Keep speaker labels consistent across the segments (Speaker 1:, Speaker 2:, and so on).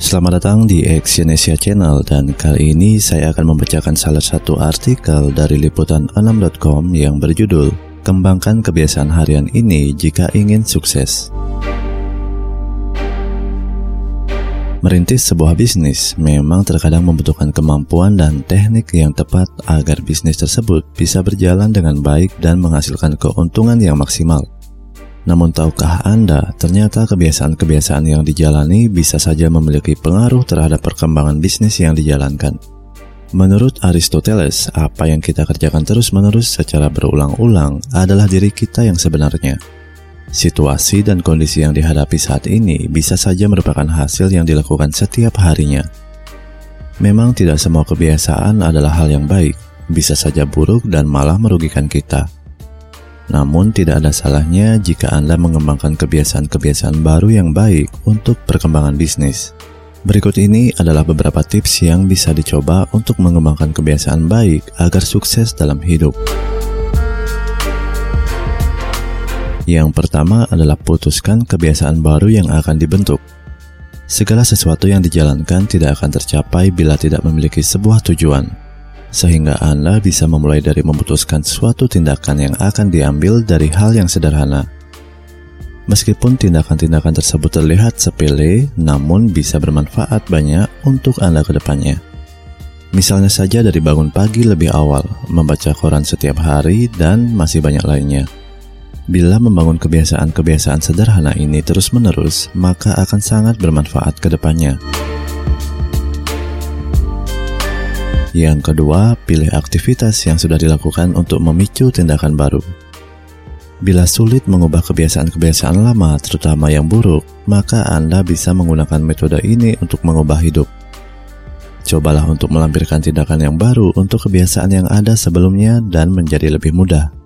Speaker 1: Selamat datang di Action Asia Channel dan kali ini saya akan membacakan salah satu artikel dari liputan6.com yang berjudul Kembangkan kebiasaan harian ini jika ingin sukses. Merintis sebuah bisnis memang terkadang membutuhkan kemampuan dan teknik yang tepat agar bisnis tersebut bisa berjalan dengan baik dan menghasilkan keuntungan yang maksimal. Namun tahukah Anda, ternyata kebiasaan-kebiasaan yang dijalani bisa saja memiliki pengaruh terhadap perkembangan bisnis yang dijalankan. Menurut Aristoteles, apa yang kita kerjakan terus-menerus secara berulang-ulang adalah diri kita yang sebenarnya. Situasi dan kondisi yang dihadapi saat ini bisa saja merupakan hasil yang dilakukan setiap harinya. Memang tidak semua kebiasaan adalah hal yang baik, bisa saja buruk dan malah merugikan kita. Namun tidak ada salahnya jika Anda mengembangkan kebiasaan-kebiasaan baru yang baik untuk perkembangan bisnis. Berikut ini adalah beberapa tips yang bisa dicoba untuk mengembangkan kebiasaan baik agar sukses dalam hidup. Yang pertama adalah putuskan kebiasaan baru yang akan dibentuk. Segala sesuatu yang dijalankan tidak akan tercapai bila tidak memiliki sebuah tujuan sehingga Anda bisa memulai dari memutuskan suatu tindakan yang akan diambil dari hal yang sederhana. Meskipun tindakan-tindakan tersebut terlihat sepele, namun bisa bermanfaat banyak untuk Anda ke depannya. Misalnya saja dari bangun pagi lebih awal, membaca koran setiap hari, dan masih banyak lainnya. Bila membangun kebiasaan-kebiasaan sederhana ini terus-menerus, maka akan sangat bermanfaat ke depannya. Yang kedua, pilih aktivitas yang sudah dilakukan untuk memicu tindakan baru. Bila sulit mengubah kebiasaan-kebiasaan lama, terutama yang buruk, maka Anda bisa menggunakan metode ini untuk mengubah hidup. Cobalah untuk melampirkan tindakan yang baru untuk kebiasaan yang ada sebelumnya dan menjadi lebih mudah.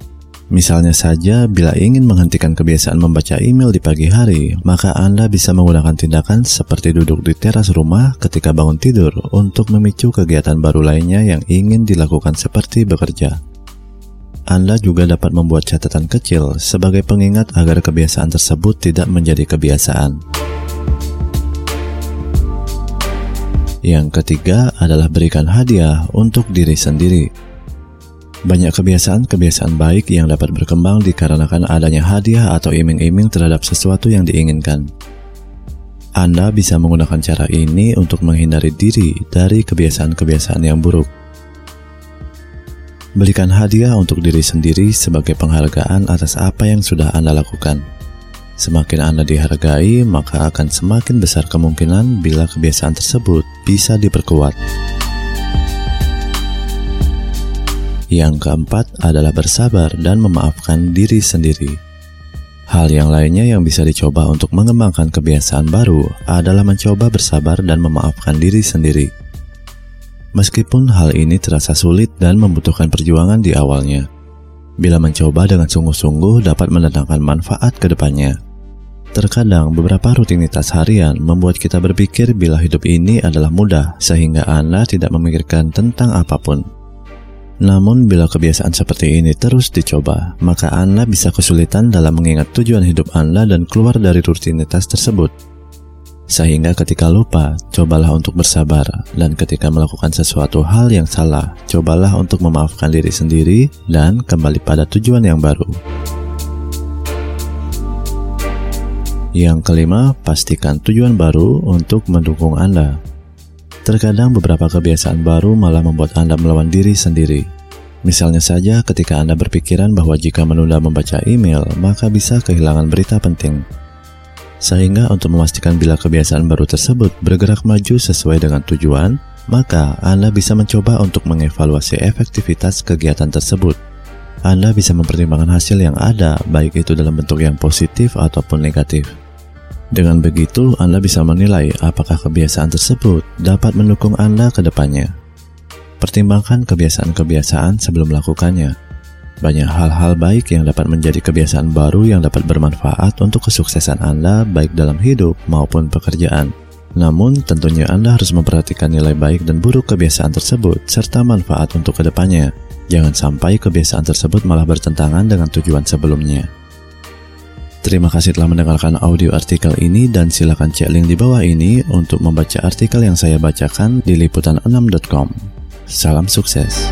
Speaker 1: Misalnya saja, bila ingin menghentikan kebiasaan membaca email di pagi hari, maka Anda bisa menggunakan tindakan seperti duduk di teras rumah ketika bangun tidur untuk memicu kegiatan baru lainnya yang ingin dilakukan seperti bekerja. Anda juga dapat membuat catatan kecil sebagai pengingat agar kebiasaan tersebut tidak menjadi kebiasaan. Yang ketiga adalah berikan hadiah untuk diri sendiri. Banyak kebiasaan-kebiasaan baik yang dapat berkembang dikarenakan adanya hadiah atau iming-iming terhadap sesuatu yang diinginkan. Anda bisa menggunakan cara ini untuk menghindari diri dari kebiasaan-kebiasaan yang buruk. Berikan hadiah untuk diri sendiri sebagai penghargaan atas apa yang sudah Anda lakukan. Semakin Anda dihargai, maka akan semakin besar kemungkinan bila kebiasaan tersebut bisa diperkuat. Yang keempat adalah bersabar dan memaafkan diri sendiri. Hal yang lainnya yang bisa dicoba untuk mengembangkan kebiasaan baru adalah mencoba bersabar dan memaafkan diri sendiri. Meskipun hal ini terasa sulit dan membutuhkan perjuangan di awalnya, bila mencoba dengan sungguh-sungguh dapat mendatangkan manfaat ke depannya. Terkadang beberapa rutinitas harian membuat kita berpikir bila hidup ini adalah mudah sehingga Anda tidak memikirkan tentang apa pun. Namun bila kebiasaan seperti ini terus dicoba, maka Anda bisa kesulitan dalam mengingat tujuan hidup Anda dan keluar dari rutinitas tersebut. Sehingga ketika lupa, cobalah untuk bersabar, dan ketika melakukan sesuatu hal yang salah, cobalah untuk memaafkan diri sendiri dan kembali pada tujuan yang baru. Yang kelima, pastikan tujuan baru untuk mendukung Anda. Terkadang beberapa kebiasaan baru malah membuat Anda melawan diri sendiri. Misalnya saja ketika Anda berpikiran bahwa jika menunda membaca email, maka bisa kehilangan berita penting. Sehingga untuk memastikan bila kebiasaan baru tersebut bergerak maju sesuai dengan tujuan, maka Anda bisa mencoba untuk mengevaluasi efektivitas kegiatan tersebut. Anda bisa mempertimbangkan hasil yang ada, baik itu dalam bentuk yang positif ataupun negatif. Dengan begitu, Anda bisa menilai apakah kebiasaan tersebut dapat mendukung Anda ke depannya. Pertimbangkan kebiasaan-kebiasaan sebelum melakukannya. Banyak hal-hal baik yang dapat menjadi kebiasaan baru yang dapat bermanfaat untuk kesuksesan Anda baik dalam hidup maupun pekerjaan. Namun, tentunya Anda harus memperhatikan nilai baik dan buruk kebiasaan tersebut serta manfaat untuk ke depannya. Jangan sampai kebiasaan tersebut malah bertentangan dengan tujuan sebelumnya. Terima kasih telah mendengarkan audio artikel ini dan silakan cek link di bawah ini untuk membaca artikel yang saya bacakan di liputan6.com. Salam sukses.